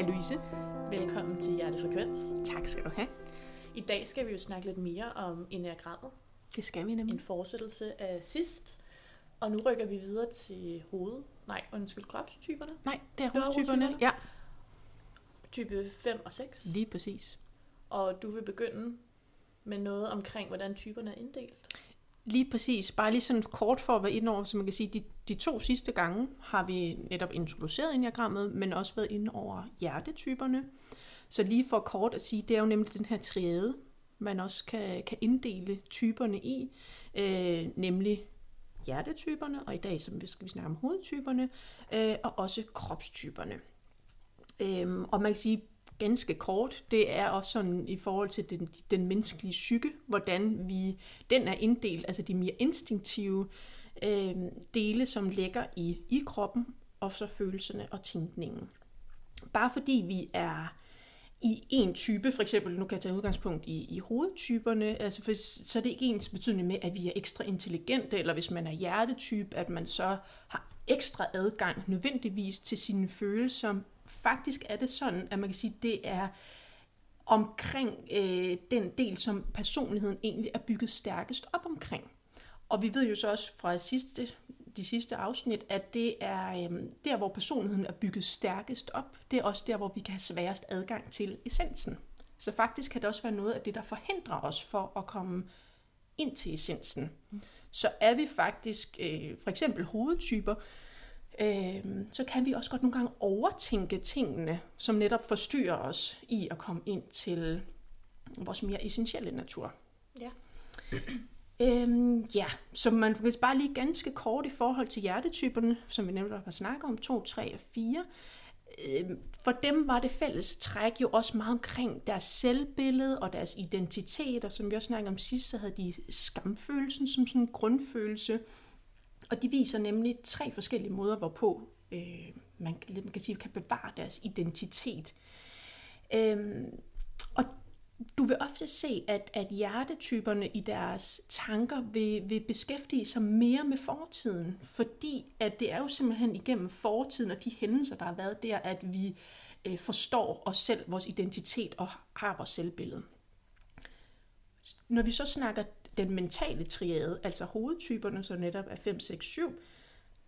Hej Louise. Velkommen til Hjertefrekvens. Tak skal du have. I dag skal vi jo snakke lidt mere om enagrammet. Det skal vi nemlig. En fortsættelse af sidst. Og nu rykker vi videre til hoved... Nej, undskyld, kropstyperne. Nej, det er hovedtyperne. Ja, Type 5 og 6. lige præcis. Og du vil begynde med noget omkring, hvordan typerne er inddelt. Lige præcis. Bare lige sådan kort for at være inde over, så man kan sige, de, de to sidste gange har vi netop introduceret enagrammet, men også været inde over hjertetyperne. Så lige for kort at sige, det er jo nemlig den her triade, man også kan, kan inddele typerne i, øh, nemlig hjertetyperne, og i dag så skal vi snakke om hovedtyperne, øh, og også kropstyperne. Øhm, og man kan sige ganske kort, det er også sådan i forhold til den, den menneskelige psyke, hvordan vi, den er inddelt, altså de mere instinktive øh, dele, som ligger i, i kroppen, og så følelserne og tænkningen. Bare fordi vi er i en type, for eksempel, nu kan jeg tage udgangspunkt i, i hovedtyperne, altså for, så er det ikke ens betydende med, at vi er ekstra intelligente, eller hvis man er hjertetype, at man så har ekstra adgang nødvendigvis til sine følelser. Faktisk er det sådan, at man kan sige, at det er omkring øh, den del, som personligheden egentlig er bygget stærkest op omkring. Og vi ved jo så også fra sidste, de sidste afsnit, at det er øh, der, hvor personligheden er bygget stærkest op. Det er også der, hvor vi kan have sværest adgang til essensen. Så faktisk kan det også være noget af det, der forhindrer os for at komme ind til essensen. Så er vi faktisk øh, for eksempel hovedtyper, øh, så kan vi også godt nogle gange overtænke tingene, som netop forstyrrer os i at komme ind til vores mere essentielle natur. Ja. Øhm, ja, så man kan bare lige ganske kort i forhold til hjertetyperne, som vi nemlig har snakket om, 2, 3 og 4. Øhm, for dem var det fælles træk jo også meget omkring deres selvbillede og deres identitet, og som vi også snakkede om sidst, så havde de skamfølelsen som sådan en grundfølelse. Og de viser nemlig tre forskellige måder, hvorpå øh, man, man kan sige, kan bevare deres identitet. Øh, og du vil ofte se, at, at hjertetyperne i deres tanker vil, vil beskæftige sig mere med fortiden, fordi at det er jo simpelthen igennem fortiden og de hændelser, der har været der, at vi øh, forstår os selv, vores identitet og har vores selvbillede. Når vi så snakker den mentale triade, altså hovedtyperne, som netop er 5, 6, 7,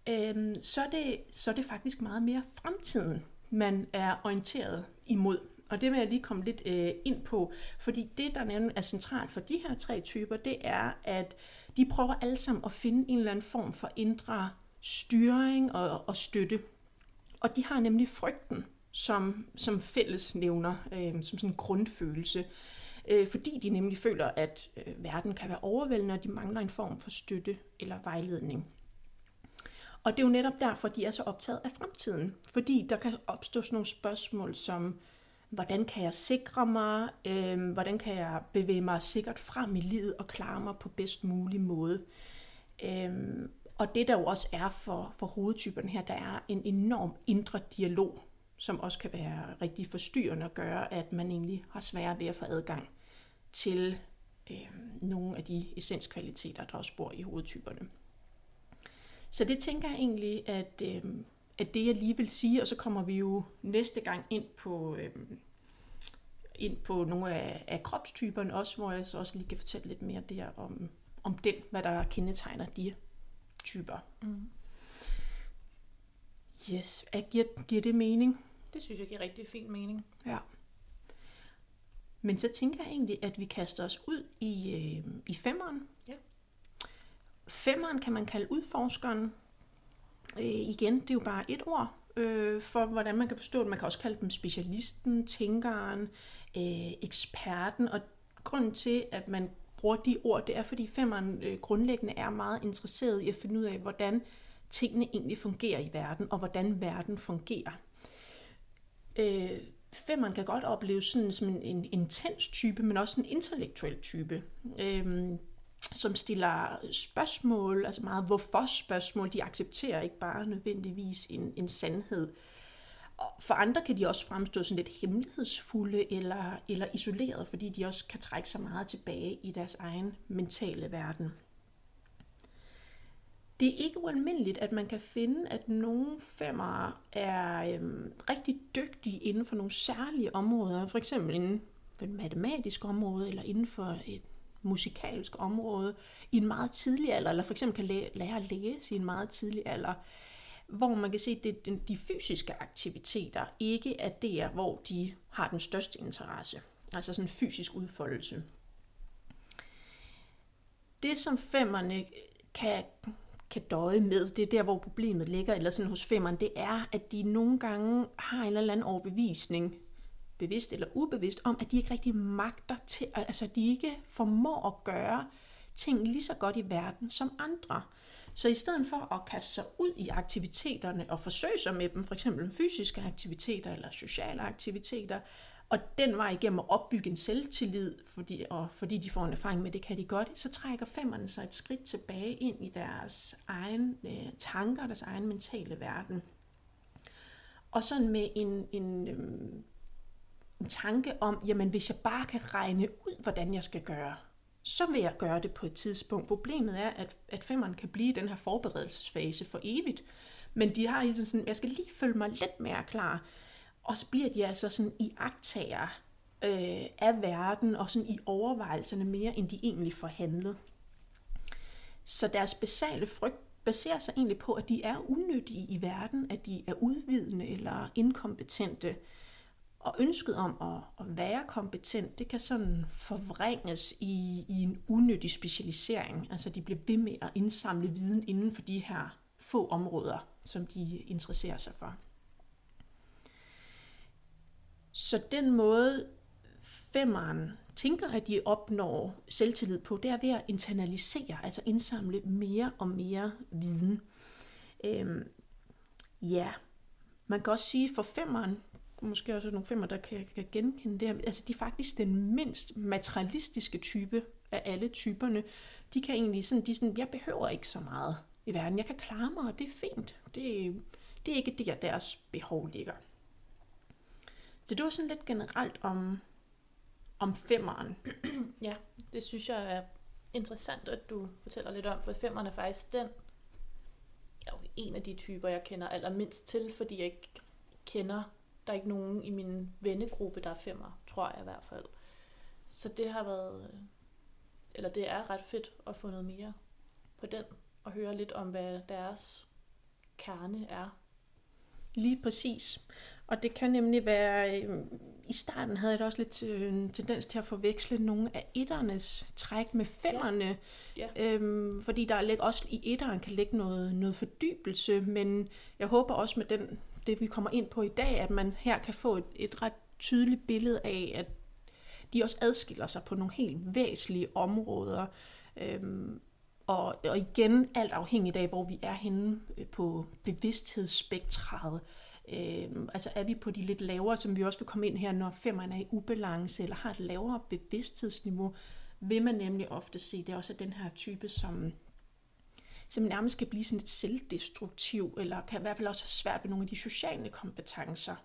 øh, så, er det, så er det faktisk meget mere fremtiden, man er orienteret imod. Og det vil jeg lige komme lidt øh, ind på, fordi det, der nemlig er centralt for de her tre typer, det er, at de prøver alle sammen at finde en eller anden form for indre styring og, og støtte. Og de har nemlig frygten som, som fællesnævner, øh, som sådan en grundfølelse, øh, fordi de nemlig føler, at øh, verden kan være overvældende, og de mangler en form for støtte eller vejledning. Og det er jo netop derfor, de er så optaget af fremtiden, fordi der kan opstå sådan nogle spørgsmål som, hvordan kan jeg sikre mig, øh, hvordan kan jeg bevæge mig sikkert frem i livet og klare mig på bedst mulig måde. Øh, og det der jo også er for, for hovedtyperne her, der er en enorm indre dialog, som også kan være rigtig forstyrrende og gøre, at man egentlig har svært ved at få adgang til øh, nogle af de essenskvaliteter, der også bor i hovedtyperne. Så det tænker jeg egentlig, at, øh, at det jeg lige vil sige, og så kommer vi jo næste gang ind på, øh, ind på nogle af, af kropstyperne også, hvor jeg så også lige kan fortælle lidt mere der om, om den, hvad der kendetegner de typer. Mm. Yes, er, giver, giver det mening? Det synes jeg giver rigtig fin mening. Ja. Men så tænker jeg egentlig, at vi kaster os ud i, øh, i femmeren. Ja. Femmeren kan man kalde udforskeren. Øh, igen, det er jo bare et ord øh, for, hvordan man kan forstå det. Man kan også kalde dem specialisten, tænkeren, øh, eksperten. Og grunden til, at man bruger de ord, det er, fordi femmeren øh, grundlæggende er meget interesseret i at finde ud af, hvordan tingene egentlig fungerer i verden, og hvordan verden fungerer. Øh, femmeren kan godt opleves sådan som en, en intens type, men også en intellektuel type, øh, som stiller spørgsmål, altså meget hvorfor-spørgsmål. De accepterer ikke bare nødvendigvis en, en sandhed. Og for andre kan de også fremstå sådan lidt hemmelighedsfulde eller, eller isolerede, fordi de også kan trække sig meget tilbage i deres egen mentale verden. Det er ikke ualmindeligt, at man kan finde, at nogle femmer er øhm, rigtig dygtige inden for nogle særlige områder, for eksempel inden for et matematisk område, eller inden for et musikalsk område i en meget tidlig alder, eller for eksempel kan læ- lære at læse i en meget tidlig alder, hvor man kan se, at det, de fysiske aktiviteter ikke er der, hvor de har den største interesse. Altså sådan en fysisk udfoldelse. Det, som femmerne kan, kan døje med, det er der, hvor problemet ligger, eller sådan hos femmeren, det er, at de nogle gange har en eller anden overbevisning, bevidst eller ubevidst, om, at de ikke rigtig magter til, altså de ikke formår at gøre ting lige så godt i verden som andre. Så i stedet for at kaste sig ud i aktiviteterne og forsøge sig med dem, for eksempel fysiske aktiviteter eller sociale aktiviteter, og den vej igennem at opbygge en selvtillid, fordi, og fordi de får en erfaring med, det kan de godt, så trækker femmerne sig et skridt tilbage ind i deres egen øh, tanker, deres egen mentale verden. Og sådan med en, en, øh, en tanke om, jamen hvis jeg bare kan regne ud, hvordan jeg skal gøre, så vil jeg gøre det på et tidspunkt. Problemet er, at, at femmeren kan blive i den her forberedelsesfase for evigt, men de har hele sådan, jeg skal lige føle mig lidt mere klar, og så bliver de altså sådan i agtager øh, af verden, og sådan i overvejelserne mere, end de egentlig får handlet. Så deres basale frygt baserer sig egentlig på, at de er unyttige i verden, at de er udvidende eller inkompetente, og ønsket om at, at være kompetent, det kan sådan forvrænges i, i en unyttig specialisering. Altså de bliver ved med at indsamle viden inden for de her få områder, som de interesserer sig for. Så den måde, femmeren tænker, at de opnår selvtillid på, det er ved at internalisere, altså indsamle mere og mere viden. Øhm, ja, man kan også sige, for femmeren, måske også nogle femmer, der kan, kan genkende det her, altså de er faktisk den mindst materialistiske type af alle typerne. De kan egentlig sådan, de sådan, jeg behøver ikke så meget i verden, jeg kan klare mig, og det er fint. Det, det er ikke der, deres behov ligger. Så det var sådan lidt generelt om, om femmeren. Ja, det synes jeg er interessant, at du fortæller lidt om, for femmeren er faktisk den, er en af de typer, jeg kender allermindst til, fordi jeg ikke kender, der er ikke nogen i min vennegruppe, der er femmer, tror jeg i hvert fald. Så det har været, eller det er ret fedt at få noget mere på den, og høre lidt om, hvad deres kerne er. Lige præcis. Og det kan nemlig være, øh, i starten havde jeg da også lidt øh, en tendens til at forveksle nogle af etternes træk med femmerne. Ja. Øhm, fordi der er også i etteren kan ligge noget, noget fordybelse, men jeg håber også med den, det vi kommer ind på i dag, at man her kan få et, et ret tydeligt billede af, at de også adskiller sig på nogle helt væsentlige områder. Øhm, og, og igen, alt afhængigt af, hvor vi er henne øh, på bevidsthedsspektret. Øh, Øhm, altså er vi på de lidt lavere, som vi også vil komme ind her, når femmeren er i ubalance, eller har et lavere bevidsthedsniveau, vil man nemlig ofte se, det er også den her type, som, som nærmest kan blive sådan lidt selvdestruktiv, eller kan i hvert fald også have svært ved nogle af de sociale kompetencer.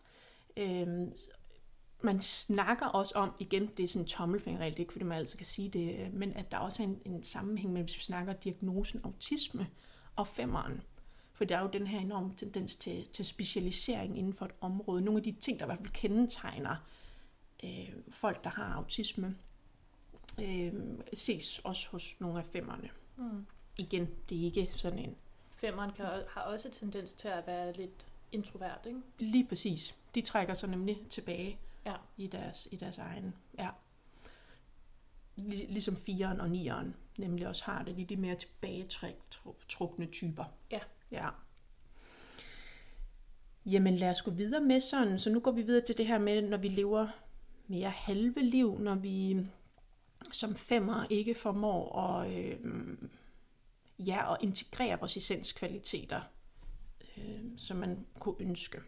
Øh, man snakker også om, igen, det er sådan en tommelfingerregel, det er ikke fordi man altid kan sige det, øh, men at der også er en, en sammenhæng mellem, hvis vi snakker diagnosen autisme og femmeren. For der er jo den her enorme tendens til, til specialisering inden for et område. Nogle af de ting, der i hvert fald kendetegner øh, folk, der har autisme, øh, ses også hos nogle af femmerne. Mm. Igen, det er ikke sådan en... Femmeren kan, har også tendens til at være lidt introvert, ikke? Lige præcis. De trækker sig nemlig tilbage ja. i, deres, i deres egen... Ja. Ligesom fireren og nieren nemlig også har det. De er de mere tilbagetrukne typer. Ja. Ja. Jamen lad os gå videre med sådan, så nu går vi videre til det her med, når vi lever mere halve liv, når vi som femmer ikke formår at, øh, ja, at integrere vores essenskvaliteter, øh, som man kunne ønske.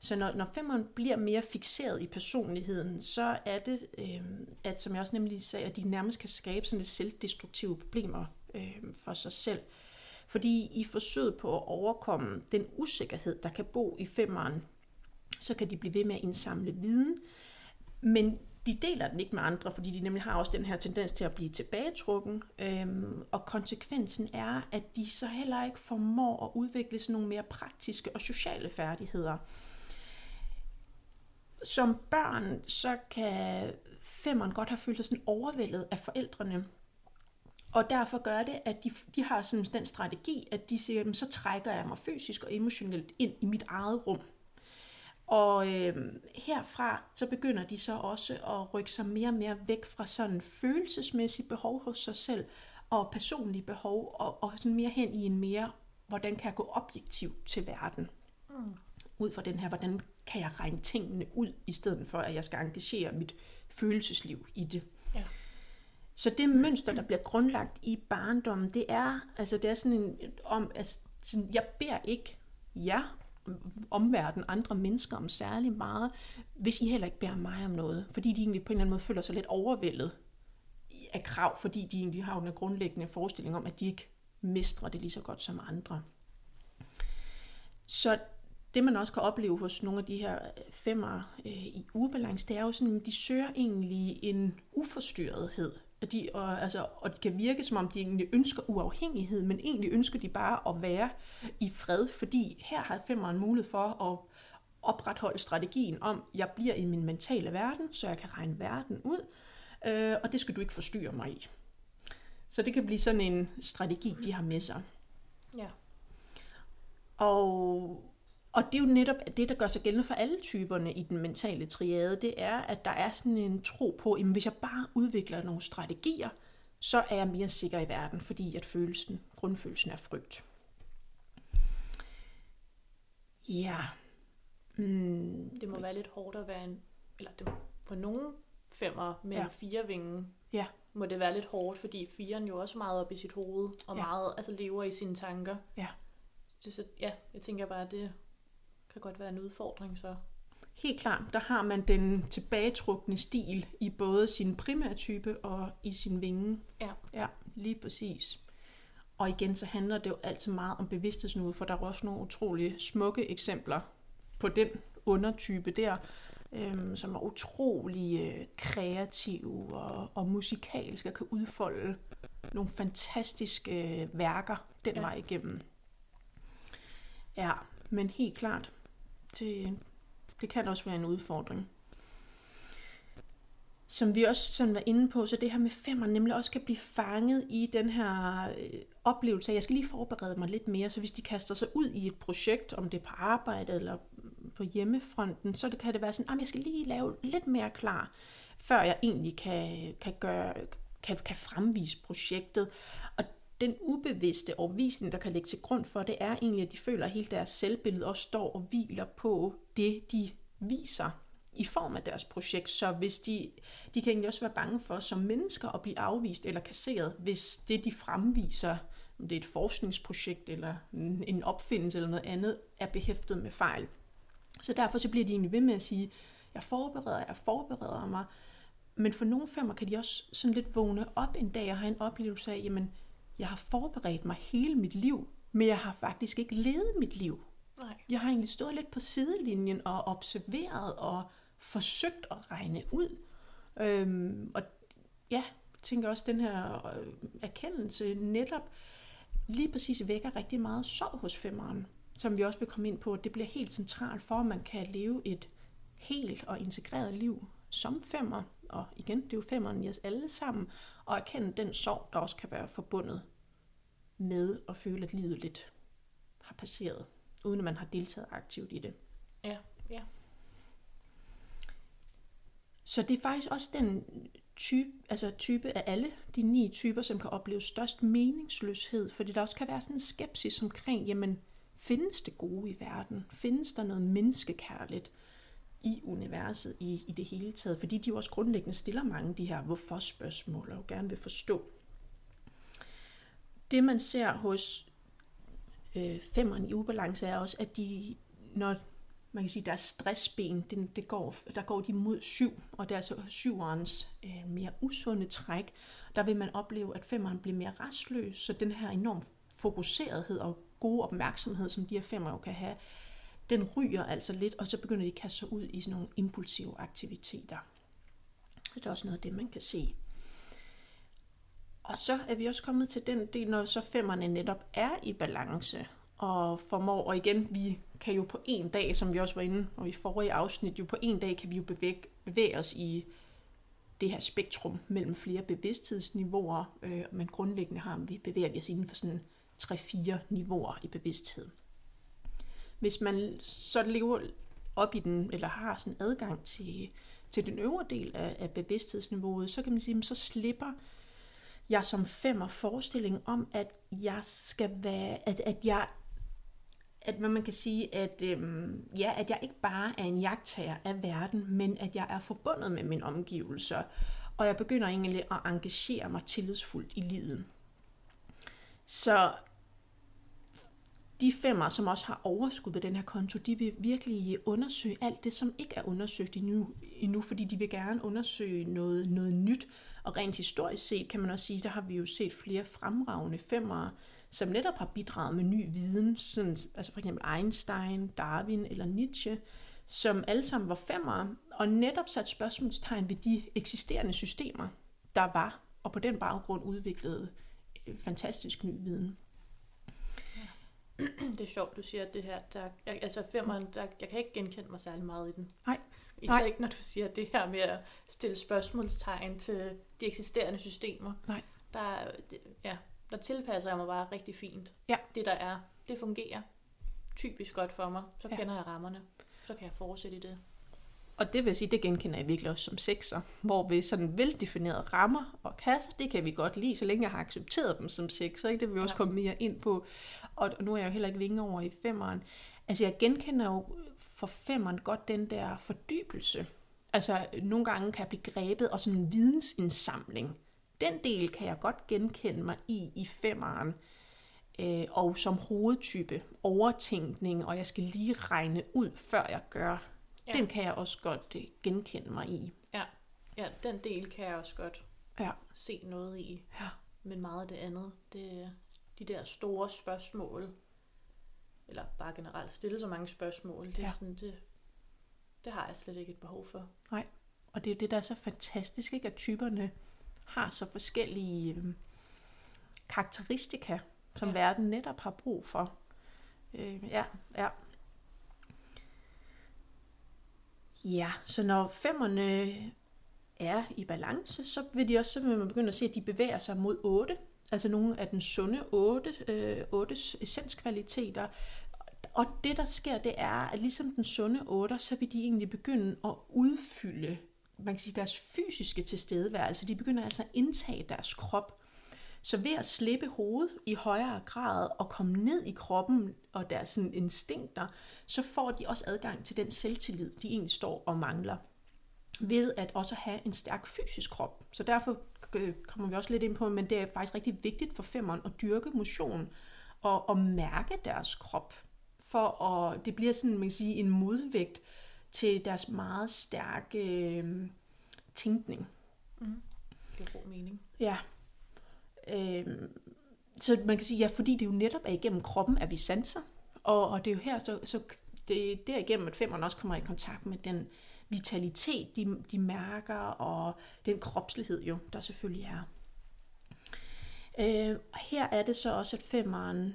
Så når, når femmeren bliver mere fixeret i personligheden, så er det, øh, at som jeg også nemlig sagde, at de nærmest kan skabe sådan lidt selvdestruktive problemer øh, for sig selv. Fordi i forsøget på at overkomme den usikkerhed, der kan bo i femmeren, så kan de blive ved med at indsamle viden. Men de deler den ikke med andre, fordi de nemlig har også den her tendens til at blive tilbagetrukken. Øhm, og konsekvensen er, at de så heller ikke formår at udvikle sådan nogle mere praktiske og sociale færdigheder. Som børn, så kan femmeren godt have følt sig sådan overvældet af forældrene. Og derfor gør det, at de, de har sådan den strategi, at de siger, så trækker jeg mig fysisk og emotionelt ind i mit eget rum. Og øh, herfra så begynder de så også at rykke sig mere og mere væk fra sådan følelsesmæssige behov hos sig selv og personlige behov og, og sådan mere hen i en mere, hvordan kan jeg gå objektiv til verden. Mm. Ud fra den her, hvordan kan jeg regne tingene ud, i stedet for at jeg skal engagere mit følelsesliv i det. Ja. Så det mønster, der bliver grundlagt i barndommen, det er, altså det er sådan en, om, altså, sådan, jeg beder ikke jer omverden, andre mennesker om særlig meget, hvis I heller ikke beder mig om noget. Fordi de egentlig på en eller anden måde føler sig lidt overvældet af krav, fordi de egentlig har en grundlæggende forestilling om, at de ikke mestrer det lige så godt som andre. Så det man også kan opleve hos nogle af de her øh, femmer øh, i ubalance, det er jo sådan, at de søger egentlig en uforstyrrethed og de, og, altså, og de kan virke, som om de egentlig ønsker uafhængighed, men egentlig ønsker de bare at være i fred, fordi her har femmeren mulighed for at opretholde strategien om, jeg bliver i min mentale verden, så jeg kan regne verden ud, øh, og det skal du ikke forstyrre mig i. Så det kan blive sådan en strategi, de har med sig. Ja. Og og det er jo netop det, der gør sig gældende for alle typerne i den mentale triade, det er, at der er sådan en tro på, at hvis jeg bare udvikler nogle strategier, så er jeg mere sikker i verden, fordi at følelsen, grundfølelsen er frygt. Ja. Mm. Det må være lidt hårdt at være en, eller det, for nogle femmer med ja. fire vinge, ja. må det være lidt hårdt, fordi firen jo også meget op i sit hoved, og ja. meget altså lever i sine tanker. Ja. Så, ja, jeg tænker bare, at det kan godt være en udfordring så. Helt klart, der har man den tilbagetrukne stil i både sin primærtype og i sin vinge. Ja. Ja, lige præcis. Og igen, så handler det jo altid meget om bevidsthedsnude, for der er også nogle utrolig smukke eksempler på den undertype der, øhm, som er utrolig øh, kreative og, og musikalske og kan udfolde nogle fantastiske øh, værker den ja. vej igennem. Ja, men helt klart, det, det kan også være en udfordring. Som vi også sådan var inde på, så det her med femmer nemlig også kan blive fanget i den her øh, oplevelse af, jeg skal lige forberede mig lidt mere, så hvis de kaster sig ud i et projekt, om det er på arbejde eller på hjemmefronten, så det kan det være sådan, at jeg skal lige lave lidt mere klar, før jeg egentlig kan, kan, gøre, kan, kan fremvise projektet. Og den ubevidste overvisning, der kan ligge til grund for det, er egentlig, at de føler, at hele deres selvbillede også står og hviler på det, de viser i form af deres projekt. Så hvis de, de kan egentlig også være bange for som mennesker at blive afvist eller kasseret, hvis det, de fremviser, om det er et forskningsprojekt eller en opfindelse eller noget andet, er behæftet med fejl. Så derfor så bliver de egentlig ved med at sige, jeg forbereder, jeg forbereder mig. Men for nogle femmer kan de også sådan lidt vågne op en dag og have en oplevelse af, jamen, jeg har forberedt mig hele mit liv, men jeg har faktisk ikke levet mit liv. Nej. Jeg har egentlig stået lidt på sidelinjen og observeret og forsøgt at regne ud. Øhm, og ja, tænker også, den her øh, erkendelse netop lige præcis vækker rigtig meget sorg hos femmeren, som vi også vil komme ind på. Det bliver helt centralt for, at man kan leve et helt og integreret liv som femmer. Og igen, det er jo femmeren i os alle sammen og erkende den sorg, der også kan være forbundet med at føle, at livet lidt har passeret, uden at man har deltaget aktivt i det. Ja, ja. Så det er faktisk også den type, altså type af alle de ni typer, som kan opleve størst meningsløshed, fordi der også kan være sådan en skepsis omkring, jamen, findes det gode i verden? Findes der noget menneskekærligt? I universet i, i det hele taget, fordi de jo også grundlæggende stiller mange af de her hvorfor-spørgsmål og gerne vil forstå. Det man ser hos øh, femmeren i ubalance er også, at de, når man kan sige, deres stressben, det, det går, der går de mod syv, og det er altså syverens øh, mere usunde træk. Der vil man opleve, at femmeren bliver mere restløs, så den her enorm fokuserethed og gode opmærksomhed, som de her femmer jo kan have, den ryger altså lidt, og så begynder de at kaste sig ud i sådan nogle impulsive aktiviteter. Så det er også noget af det, man kan se. Og så er vi også kommet til den del, når så femmerne netop er i balance og formår, og igen, vi kan jo på en dag, som vi også var inde, og i forrige afsnit, jo på en dag kan vi jo bevæge, bevæge os i det her spektrum mellem flere bevidsthedsniveauer, øh, men grundlæggende har vi bevæger vi os inden for sådan 3-4 niveauer i bevidsthed. Hvis man så lever op i den, eller har sådan adgang til, til den øvre del af, af bevidsthedsniveauet, så kan man sige, så slipper jeg som femmer forestillingen om, at jeg skal være, at, at jeg at man kan sige, at, øhm, ja, at jeg ikke bare er en jagttager af verden, men at jeg er forbundet med mine omgivelser, og jeg begynder egentlig at engagere mig tillidsfuldt i livet. Så de femmer, som også har overskud på den her konto, de vil virkelig undersøge alt det, som ikke er undersøgt endnu, endnu fordi de vil gerne undersøge noget, noget nyt. Og rent historisk set kan man også sige, der har vi jo set flere fremragende femmer, som netop har bidraget med ny viden, sådan, altså for eksempel Einstein, Darwin eller Nietzsche, som alle sammen var femmer, og netop sat spørgsmålstegn ved de eksisterende systemer, der var, og på den baggrund udviklede øh, fantastisk ny viden. Det er sjovt, du siger det her. Der, jeg, altså femmeren, der, jeg kan ikke genkende mig særlig meget i den. Nej. Især Nej. ikke, når du siger det her med at stille spørgsmålstegn til de eksisterende systemer. Nej. Der, det, ja, der tilpasser jeg mig bare rigtig fint. Ja. Det der er, det fungerer typisk godt for mig. Så Ja. kender jeg rammerne. Så kan jeg fortsætte i det. Og det vil jeg sige, det genkender jeg virkelig også som sekser, hvor vi sådan veldefinerede rammer og kasser, det kan vi godt lide, så længe jeg har accepteret dem som sekser, ikke? det vil vi også Ja. komme mere ind på. Og nu er jeg jo heller ikke vinge over i femmeren. Altså jeg genkender jo for femmeren godt den der fordybelse. Altså nogle gange kan jeg blive grebet og sådan en vidensindsamling. Den del kan jeg godt genkende mig i i femmeren. Øh, og som hovedtype overtænkning, og jeg skal lige regne ud, før jeg gør Ja. ja. Den kan jeg også godt øh, genkende mig i. Ja, den del kan jeg også godt Ja. se noget i. Ja. Men meget af det andet, det er de der store spørgsmål. Eller bare generelt stille så mange spørgsmål. Det, er Ja. sådan, det, det har jeg slet ikke et behov for. Og det er det, der er så fantastisk, ikke? at typerne har så forskellige øh, karakteristika, som Ja. ja. verden netop har brug for. Øh, ja, ja. Ja, så når femmerne er i balance, så vil, de også, så vil man begynde at se, at de bevæger sig mod 8. Altså nogle af den sunde 8, øh, 8's essenskvaliteter. Og det, der sker, det er, at ligesom den sunde 8, så vil de egentlig begynde at udfylde man kan sige, deres fysiske tilstedeværelse. De begynder altså at indtage deres krop. Så ved at slippe hovedet i højere grad og komme ned i kroppen og deres sådan, instinkter, så får de også adgang til den selvtillid, de egentlig står og mangler. Ved at også have en stærk fysisk krop. Så derfor øh, kommer vi også lidt ind på, men det er faktisk rigtig vigtigt for femmeren at dyrke motion og, og mærke deres krop. For at, det bliver sådan, man kan sige, en modvægt til deres meget stærke øh, tænkning. Mm. Det giver god mening. Ja. Øh, så man kan sige, ja, fordi det jo netop er igennem kroppen, at vi sanser. Og, og det er jo her, så, så det er derigennem, at femmeren også kommer i kontakt med den vitalitet, de, de mærker, og den kropslighed jo, der selvfølgelig er. Øh, og her er det så også, at femmeren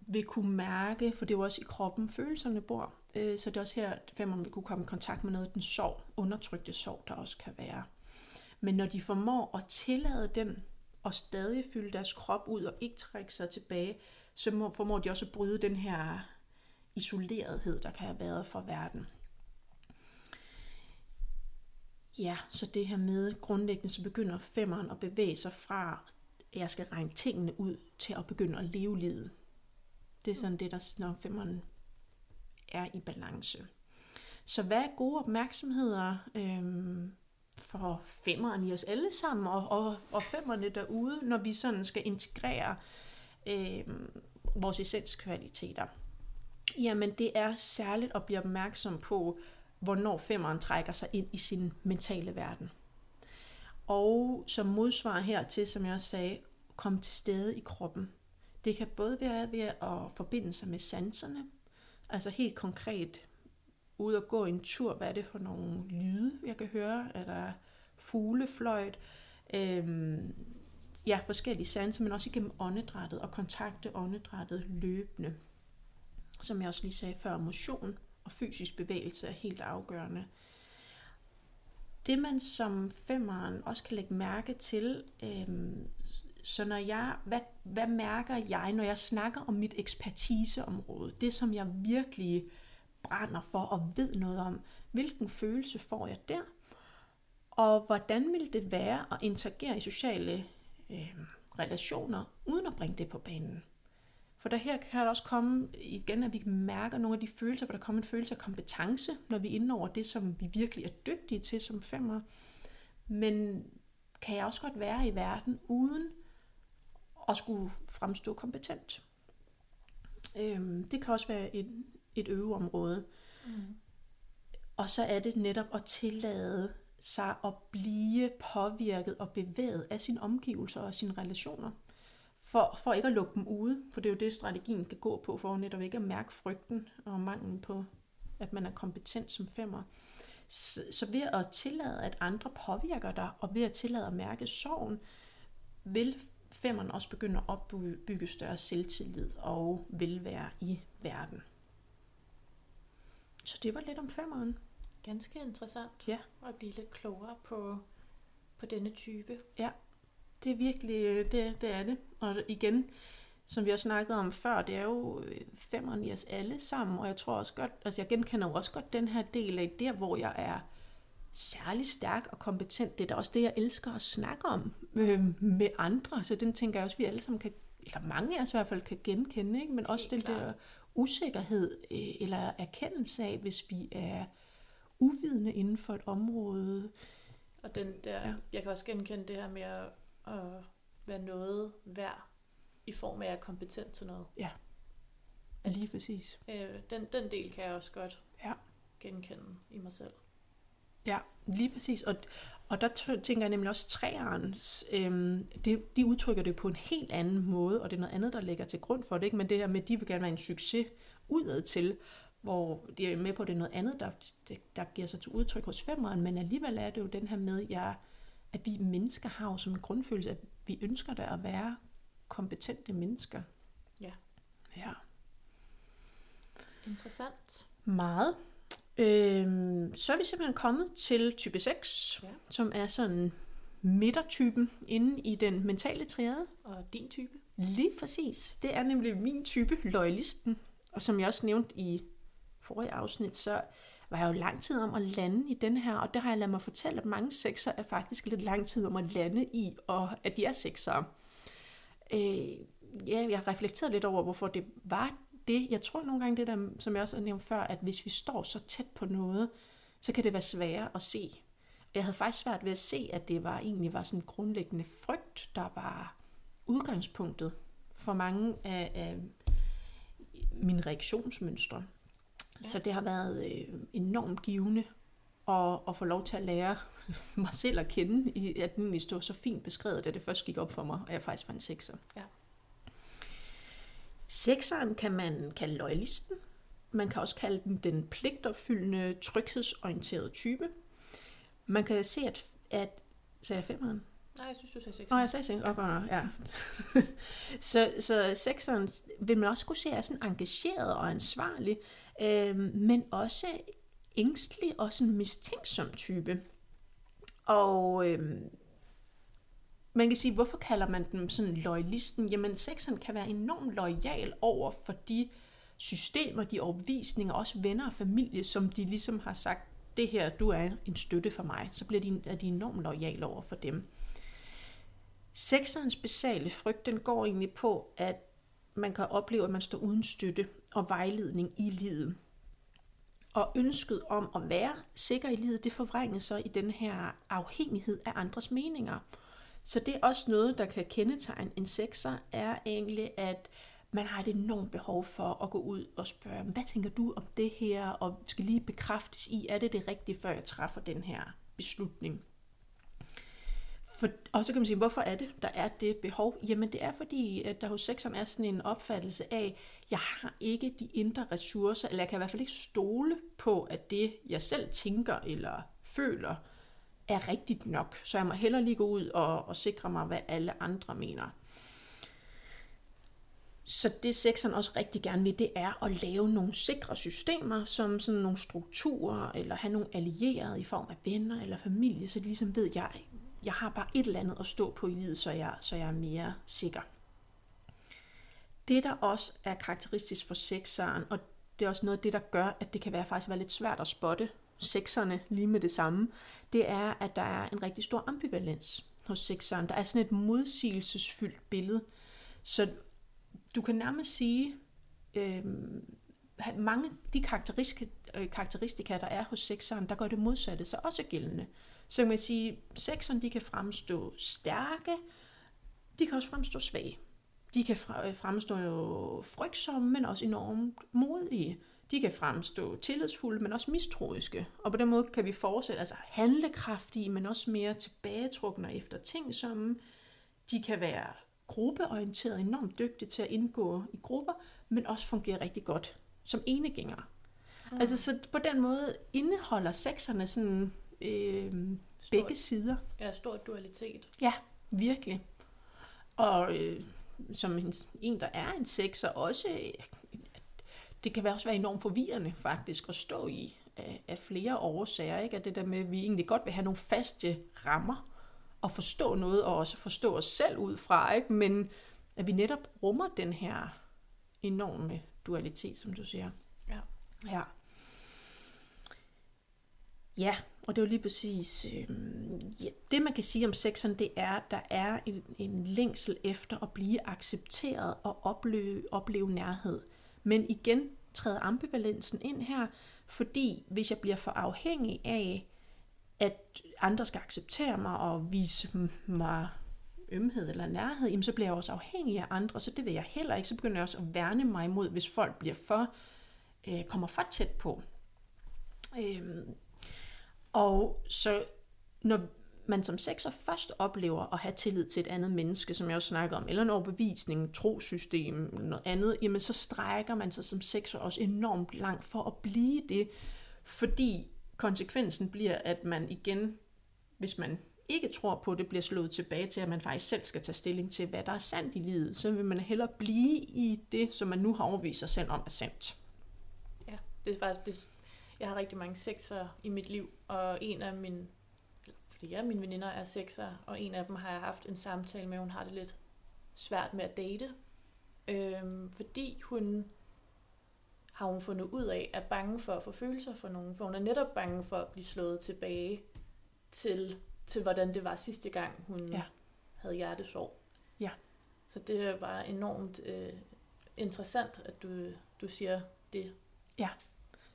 vil kunne mærke, for det er jo også i kroppen, følelserne bor. Øh, så det er også her, at femmeren vil kunne komme i kontakt med noget af den sorg, undertrykte sorg, der også kan være. Men når de formår at tillade den, og stadig fylde deres krop ud og ikke trække sig tilbage, så må, formår de også at bryde den her isolerethed, der kan have været for verden. Ja, så det her med grundlæggende, så begynder femmeren at bevæge sig fra, at jeg skal regne tingene ud, til at begynde at leve livet. Det er sådan det, der, når femmeren er i balance. Så hvad er gode opmærksomheder øhm, for femmeren i os alle sammen, og, og, og femmerne derude, når vi sådan skal integrere øh, vores essenskvaliteter? Jamen det er særligt at blive opmærksom på, hvornår femmeren trækker sig ind i sin mentale verden. Og som modsvar hertil, som jeg også sagde, komme til stede i kroppen. Det kan både være ved at forbinde sig med sanserne, altså helt konkret ude og gå en tur. Hvad er det for nogle lyde, jeg kan høre? Er der fuglefløjt? Øhm, ja, forskellige sanser, men også igennem åndedrættet og kontakte åndedrættet løbende. Som jeg også lige sagde før, motion og fysisk bevægelse er helt afgørende. Det man som femmeren også kan lægge mærke til, øhm, så når jeg, hvad, hvad mærker jeg, når jeg snakker om mit ekspertiseområde, det som jeg virkelig brænder for og ved noget om, hvilken følelse får jeg der, og hvordan vil det være at interagere i sociale øh, relationer, uden at bringe det på banen. For der her kan der også komme igen, at vi mærker nogle af de følelser, hvor der kommer en følelse af kompetence, når vi er inde over det, som vi virkelig er dygtige til som femmer. Men kan jeg også godt være i verden uden at skulle fremstå kompetent. Øhm, det kan også være en et øveområde. Mm. Og så er det netop at tillade sig at blive påvirket og bevæget af sine omgivelser og sine relationer. For, for ikke at lukke dem ude, for det er jo det, strategien kan gå på, for netop ikke at mærke frygten og manglen på, at man er kompetent som femmer. Så, så ved at tillade, at andre påvirker dig, og ved at tillade at mærke sorgen, vil femmeren også begynde at opbygge større selvtillid og velvære i verden. Så det var lidt om femmeren. Ganske interessant ja. at blive lidt klogere på, på denne type. Ja, det er virkelig, øh, det, det er det. Og igen, som vi har snakket om før, det er jo øh, femmeren i os alle sammen, og jeg tror også godt, altså jeg genkender jo også godt den her del af der, hvor jeg er særlig stærk og kompetent. Det er da også det, jeg elsker at snakke om øh, med andre, så den tænker jeg også, vi alle sammen kan, eller mange af os i hvert fald kan genkende, ikke? men også Helt den klar. der usikkerhed øh, eller erkendelse af, hvis vi er uvidende inden for et område. Og den der, ja. jeg kan også genkende det her med at, at være noget værd i form af at er kompetent til noget. Ja, lige præcis. Øh, den, den del kan jeg også godt ja. genkende i mig selv. Ja, lige præcis. Og, og der tænker jeg nemlig også træernes, øhm, det, de udtrykker det på en helt anden måde, og det er noget andet, der ligger til grund for det. Ikke? Men det her med, at de vil gerne være en succes udad til, hvor de er med på, at det er noget andet, der, der giver sig til udtryk hos femmeren, men alligevel er det jo den her med, jeg, at vi mennesker har jo som en grundfølelse, at vi ønsker der at være kompetente mennesker. Ja. Ja. Interessant. Meget. Øhm, så er vi simpelthen kommet til type 6, ja. som er sådan midtertypen inde i den mentale triade. Og din type? Lige præcis. Det er nemlig min type, loyalisten. Og som jeg også nævnte i forrige afsnit, så var jeg jo lang tid om at lande i den her, og det har jeg ladet mig fortælle, at mange sekser er faktisk lidt lang tid om at lande i, og at de er sekser. Øh, ja, jeg har reflekteret lidt over, hvorfor det var det. Jeg tror nogle gange det der, som jeg også har nævnt før, at hvis vi står så tæt på noget, så kan det være sværere at se. Jeg havde faktisk svært ved at se, at det var egentlig var sådan en grundlæggende frygt, der var udgangspunktet for mange af, af mine reaktionsmønstre. Ja. Så det har været øh, enormt givende at, at få lov til at lære mig selv at kende, i, at den stod så fint beskrevet, da det først gik op for mig, og jeg faktisk var en sekser. Ja. Sekseren kan man kalde loyalisten. Man kan også kalde den den pligtopfyldende, tryghedsorienterede type. Man kan se, at, at sagde jeg femeren? Nej, jeg synes, du sagde 6. Nå, jeg sagde 6. Okay, ja. så, så sekseren vil man også kunne se er sådan engageret og ansvarlig, øh, men også ængstelig og sådan mistænksom type. Og øh, man kan sige, hvorfor kalder man dem sådan loyalisten? Jamen, sekseren kan være enormt lojal over for de systemer, de overbevisninger, også venner og familie, som de ligesom har sagt, det her, du er en støtte for mig, så bliver de, er de enormt lojale over for dem. Sekserens basale frygt, den går egentlig på, at man kan opleve, at man står uden støtte og vejledning i livet. Og ønsket om at være sikker i livet, det forvrænges så i den her afhængighed af andres meninger. Så det er også noget, der kan kendetegne en sekser, er egentlig, at man har et enormt behov for at gå ud og spørge, hvad tænker du om det her, og skal lige bekræftes i, er det det rigtige, før jeg træffer den her beslutning. For, og så kan man sige, hvorfor er det, der er det behov? Jamen det er fordi, at der hos sekseren er sådan en opfattelse af, jeg har ikke de indre ressourcer, eller jeg kan i hvert fald ikke stole på, at det, jeg selv tænker eller føler, er rigtigt nok. Så jeg må hellere lige gå ud og, og sikre mig, hvad alle andre mener. Så det sekseren også rigtig gerne vil, det er at lave nogle sikre systemer, som sådan nogle strukturer, eller have nogle allierede i form af venner eller familie, så de ligesom ved, at jeg, jeg har bare et eller andet at stå på i livet, så jeg, så jeg er mere sikker. Det, der også er karakteristisk for sekseren, og det er også noget af det, der gør, at det kan være faktisk være lidt svært at spotte sekserne lige med det samme, det er, at der er en rigtig stor ambivalens hos sekseren. Der er sådan et modsigelsesfyldt billede. Så du kan nærmest sige, øh, mange af de karakteristika, øh, karakteristika, der er hos sekseren, der gør det modsatte så også gældende. Så kan man sige, sekseren de kan fremstå stærke, de kan også fremstå svage. De kan øh, fremstå jo frygtsomme, men også enormt modige. De kan fremstå tillidsfulde, men også mistroiske. Og på den måde kan vi fortsætte, altså handlekraftige, men også mere tilbagetrukne efter ting, som de kan være gruppeorienteret, enormt dygtig til at indgå i grupper, men også fungerer rigtig godt som enegængere. Mm. Altså så på den måde indeholder sekserne sådan øh, begge sider. Ja, stor dualitet. Ja, virkelig. Og øh, som en, en, der er en sekser, også det kan også være enormt forvirrende faktisk at stå i af, af flere årsager. Ikke? At det der med, at vi egentlig godt vil have nogle faste rammer, at forstå noget, og også forstå os selv ud fra, ikke? men at vi netop rummer den her enorme dualitet, som du siger. Ja. Ja. Ja, og det er jo lige præcis, øh, ja, det man kan sige om sexen, det er, at der er en, en længsel efter at blive accepteret og opleve, opleve nærhed. Men igen træder ambivalensen ind her, fordi hvis jeg bliver for afhængig af, at andre skal acceptere mig og vise mig ømhed eller nærhed, jamen så bliver jeg også afhængig af andre, så det vil jeg heller ikke. Så begynder jeg også at værne mig imod, hvis folk bliver for, øh, kommer for tæt på. Øhm, og så når man som sekser først oplever at have tillid til et andet menneske, som jeg også snakker om, eller en overbevisning, trosystem, noget andet, jamen så strækker man sig som sekser også enormt langt for at blive det, fordi konsekvensen bliver, at man igen, hvis man ikke tror på det, bliver slået tilbage til, at man faktisk selv skal tage stilling til, hvad der er sandt i livet, så vil man hellere blive i det, som man nu har overvist sig selv om er sandt. Ja, det er faktisk, det, jeg har rigtig mange sekser i mit liv, og en af mine, flere af mine veninder er sexer, og en af dem har jeg haft en samtale med, hun har det lidt svært med at date, øhm, fordi hun har hun fundet ud af, er bange for at få følelser for nogen, for hun er netop bange for at blive slået tilbage til, til hvordan det var sidste gang, hun ja. havde hjertesorg. Ja. Så det var enormt øh, interessant, at du, du siger det. Ja,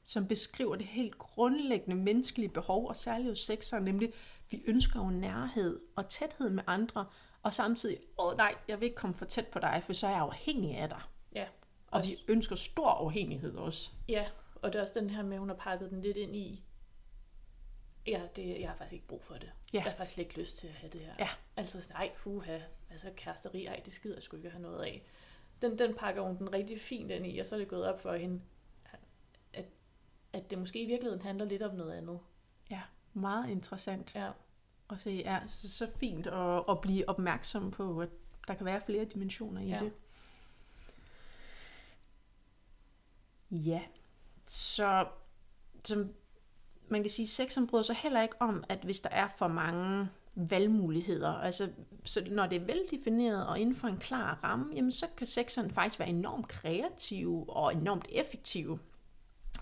som beskriver det helt grundlæggende menneskelige behov, og særligt hos sexer, nemlig, vi ønsker jo nærhed og tæthed med andre, og samtidig, åh nej, jeg vil ikke komme for tæt på dig, for så er jeg afhængig af dig. Ja. Og vi ønsker stor afhængighed også. Ja, og det er også den her med, at hun har pakket den lidt ind i, ja, det, jeg har faktisk ikke brug for det. Ja. Jeg har faktisk ikke lyst til at have det her. Ja. Altså, nej, puha, altså kæresteri, ej, det skider jeg sgu ikke have noget af. Den, den pakker hun den rigtig fint ind i, og så er det gået op for hende, at, at det måske i virkeligheden handler lidt om noget andet. Meget interessant. Ja. Og se, ja, så, så fint at, at blive opmærksom på, at der kan være flere dimensioner i ja. det. Ja, så som man kan sige, sexen bryder sig heller ikke om, at hvis der er for mange valgmuligheder, altså så når det er veldefineret og inden for en klar ramme, jamen så kan sexen faktisk være enormt kreative og enormt effektive,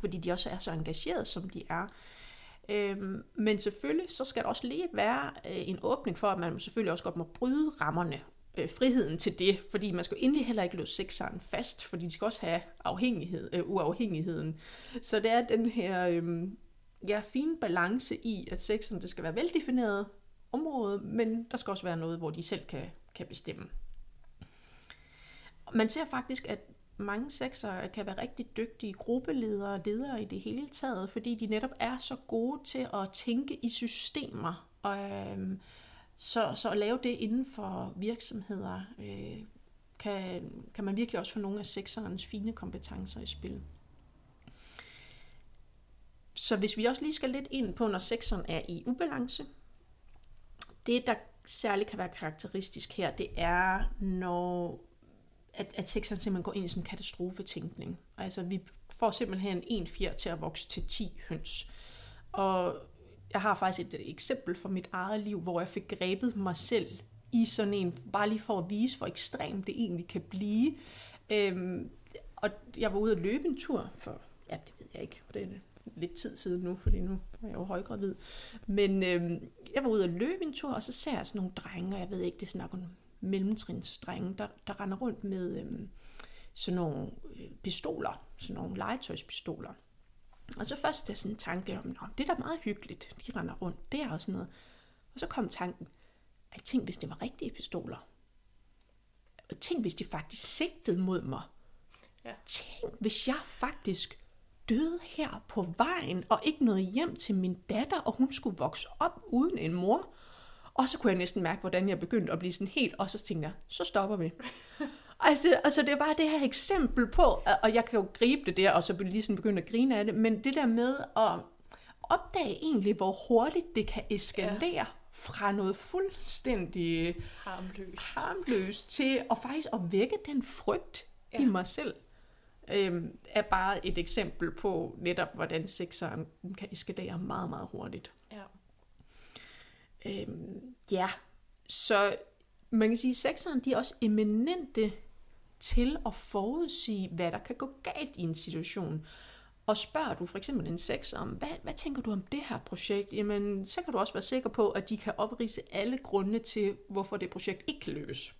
fordi de også er så engagerede, som de er. Øhm, men selvfølgelig, så skal der også lige være øh, en åbning for, at man selvfølgelig også godt må bryde rammerne øh, friheden til det, fordi man skal endelig heller ikke låse sexeren fast, fordi de skal også have afhængighed, øh, uafhængigheden. Så det er den her øh, ja, fine balance i, at sexen det skal være veldefineret område, men der skal også være noget, hvor de selv kan, kan bestemme. Man ser faktisk, at mange sexere kan være rigtig dygtige gruppeledere og ledere i det hele taget, fordi de netop er så gode til at tænke i systemer og, øhm, Så, så at lave det inden for virksomheder, øh, kan, kan man virkelig også få nogle af sekserens fine kompetencer i spil. Så hvis vi også lige skal lidt ind på, når sekseren er i ubalance, det der særligt kan være karakteristisk her, det er, når at, at sekseren simpelthen går ind i sådan en katastrofetænkning. Altså vi får simpelthen en fjer til at vokse til 10 høns. Og jeg har faktisk et eksempel fra mit eget liv, hvor jeg fik grebet mig selv i sådan en, bare lige for at vise, hvor ekstremt det egentlig kan blive. Øhm, og jeg var ude at løbe en tur for, ja, det ved jeg ikke, det er lidt tid siden nu, fordi nu er jeg jo højgravid. Men øhm, jeg var ude at løbe en tur, og så ser jeg sådan nogle drenge, og jeg ved ikke, det er sådan mellemtrinsdrenge, der, der render rundt med øhm, sådan nogle øh, pistoler, sådan nogle legetøjspistoler. Og så først er sådan en tanke om, det er da meget hyggeligt, de render rundt der og sådan noget. Og så kom tanken, at tænk, hvis det var rigtige pistoler. Og tænk, hvis de faktisk sigtede mod mig. Ja. Tænk, hvis jeg faktisk døde her på vejen, og ikke nåede hjem til min datter, og hun skulle vokse op uden en mor. Og så kunne jeg næsten mærke, hvordan jeg begyndte at blive sådan helt, og så tænkte jeg, så stopper vi. altså, altså det er bare det her eksempel på, og jeg kan jo gribe det der, og så lige sådan begynde at grine af det, men det der med at opdage egentlig, hvor hurtigt det kan eskalere ja. fra noget fuldstændig harmløst. harmløst til at faktisk at vække den frygt ja. i mig selv øhm, er bare et eksempel på netop, hvordan sexeren kan eskalere meget, meget hurtigt. Øhm, ja, så man kan sige, at sexeren de er også eminente til at forudsige, hvad der kan gå galt i en situation. Og spørger du for eksempel en sex om, hvad, hvad tænker du om det her projekt? Jamen, så kan du også være sikker på, at de kan oprise alle grunde til, hvorfor det projekt ikke kan løses.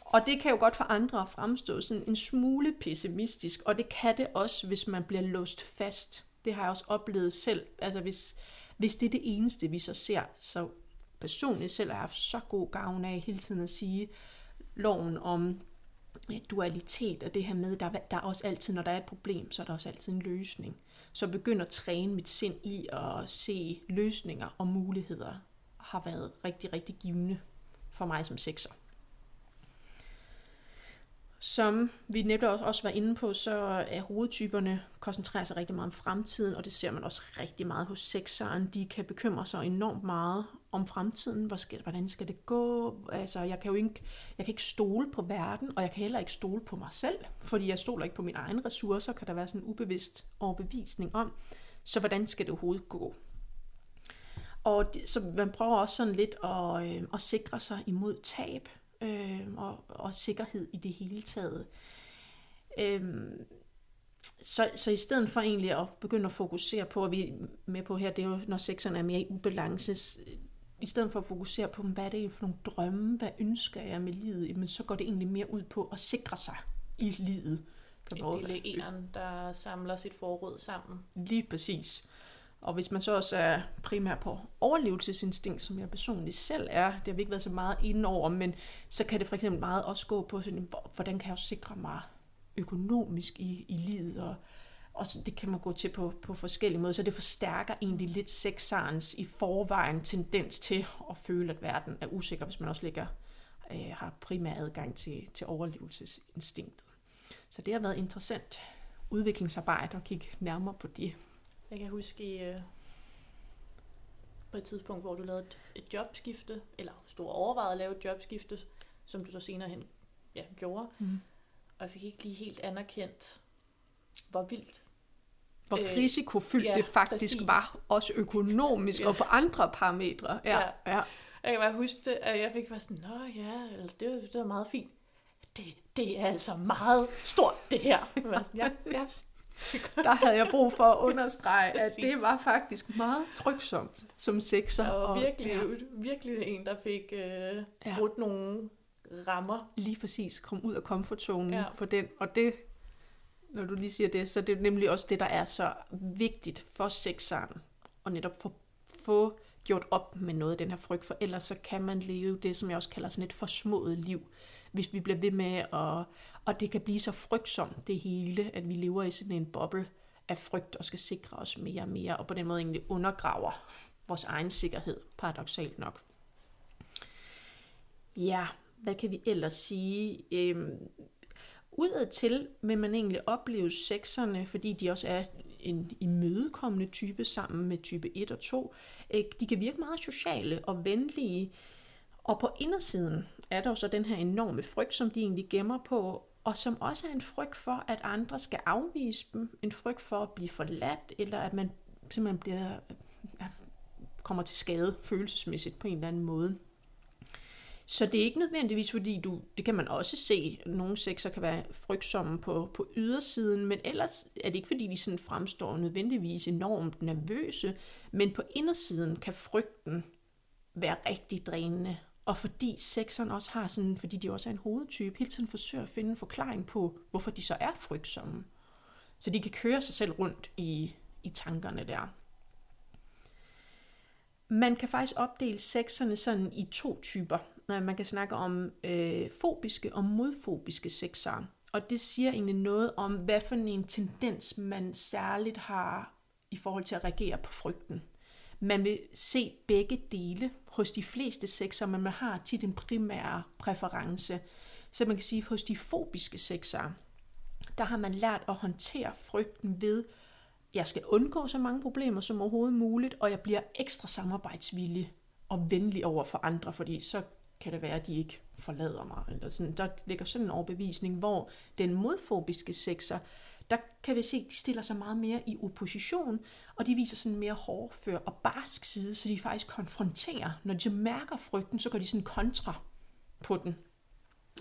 Og det kan jo godt for andre fremstå sådan en smule pessimistisk, og det kan det også, hvis man bliver låst fast. Det har jeg også oplevet selv. Altså hvis, hvis det er det eneste, vi så ser, så personligt selv har jeg haft så god gavn af hele tiden at sige loven om dualitet og det her med, der, der er også altid, når der er et problem, så er der også altid en løsning. Så begynd at træne mit sind i at se løsninger og muligheder har været rigtig, rigtig givende for mig som sekser. Som vi netop også var inde på, så er hovedtyperne koncentrerer sig rigtig meget om fremtiden, og det ser man også rigtig meget hos sekseren. De kan bekymre sig enormt meget om fremtiden. Hvor skal, hvordan skal det gå? Altså, jeg kan jo ikke, jeg kan ikke stole på verden, og jeg kan heller ikke stole på mig selv, fordi jeg stoler ikke på mine egne ressourcer, kan der være sådan en ubevidst overbevisning om. Så hvordan skal det overhovedet gå? Og det, så man prøver også sådan lidt at, øh, at sikre sig imod tab øh, og, og sikkerhed i det hele taget. Øh, så, så i stedet for egentlig at begynde at fokusere på, at vi er med på her, det er jo, når sexerne er mere i ubalance, i stedet for at fokusere på, hvad er det for nogle drømme, hvad ønsker jeg med livet, men så går det egentlig mere ud på at sikre sig i livet. Kan Et lille eren, der samler sit forråd sammen. Lige præcis. Og hvis man så også er primært på overlevelsesinstinkt, som jeg personligt selv er, det har vi ikke været så meget inde over, men så kan det for eksempel meget også gå på, sådan, hvordan kan jeg også sikre mig økonomisk i, i livet, og, og så, det kan man gå til på, på forskellige måder, så det forstærker egentlig lidt sexarens i forvejen tendens til at føle, at verden er usikker, hvis man også ligger, øh, har primær adgang til, til overlevelsesinstinktet. Så det har været interessant udviklingsarbejde at kigge nærmere på det. Jeg kan huske øh, på et tidspunkt, hvor du lavede et, et jobskifte, eller stor overvejet at lave et jobskifte, som du så senere hen ja, gjorde. Mm. Og jeg fik ikke lige helt anerkendt, hvor vildt. Hvor øh, risikofyldt ja, det faktisk præcis. var, også økonomisk ja. og på andre parametre. Ja, ja. ja. Jeg kan bare huske det, at jeg fik bare sådan, nå ja, det var, det var meget fint. Det, det er altså meget stort, det her. Jeg sådan, ja, ja, der havde jeg brug for at understrege, at det var faktisk meget frygtsomt som sekser. Og virkelig, ja. virkelig en, der fik øh, brudt ja. nogle rammer. Lige præcis, kom ud af komfortzonen ja. på den. Og det, når du lige siger det, så det er nemlig også det, der er så vigtigt for sekseren. Og netop få, få gjort op med noget af den her frygt, for ellers så kan man leve det, som jeg også kalder sådan et forsmået liv hvis vi bliver ved med at... Og det kan blive så frygtsomt, det hele, at vi lever i sådan en boble af frygt og skal sikre os mere og mere, og på den måde egentlig undergraver vores egen sikkerhed, paradoxalt nok. Ja, hvad kan vi ellers sige? Øhm, udad til vil man egentlig opleve sexerne, fordi de også er en imødekommende type sammen med type 1 og 2. Øh, de kan virke meget sociale og venlige, og på indersiden er der jo så den her enorme frygt, som de egentlig gemmer på, og som også er en frygt for, at andre skal afvise dem, en frygt for at blive forladt, eller at man simpelthen bliver, kommer til skade følelsesmæssigt på en eller anden måde. Så det er ikke nødvendigvis, fordi du, det kan man også se, nogle sexer kan være frygtsomme på, på ydersiden, men ellers er det ikke, fordi de sådan fremstår nødvendigvis enormt nervøse, men på indersiden kan frygten være rigtig drænende. Og fordi sexeren også har sådan, fordi de også er en hovedtype, hele tiden forsøger at finde en forklaring på, hvorfor de så er frygtsomme. Så de kan køre sig selv rundt i, i tankerne der. Man kan faktisk opdele sexerne sådan i to typer. Øh, man kan snakke om øh, fobiske og modfobiske sexere. Og det siger egentlig noget om, hvad for en tendens man særligt har i forhold til at reagere på frygten. Man vil se begge dele hos de fleste sekser, men man har tit en primær præference. Så man kan sige, at hos de fobiske sekser, der har man lært at håndtere frygten ved, jeg skal undgå så mange problemer som overhovedet muligt, og jeg bliver ekstra samarbejdsvillig og venlig over for andre, fordi så kan det være, at de ikke forlader mig. Eller sådan. Der ligger sådan en overbevisning, hvor den modfobiske sekser, der kan vi se, at de stiller sig meget mere i opposition, og de viser sådan en mere hårdfør og barsk side, så de faktisk konfronterer. Når de mærker frygten, så går de sådan kontra på den.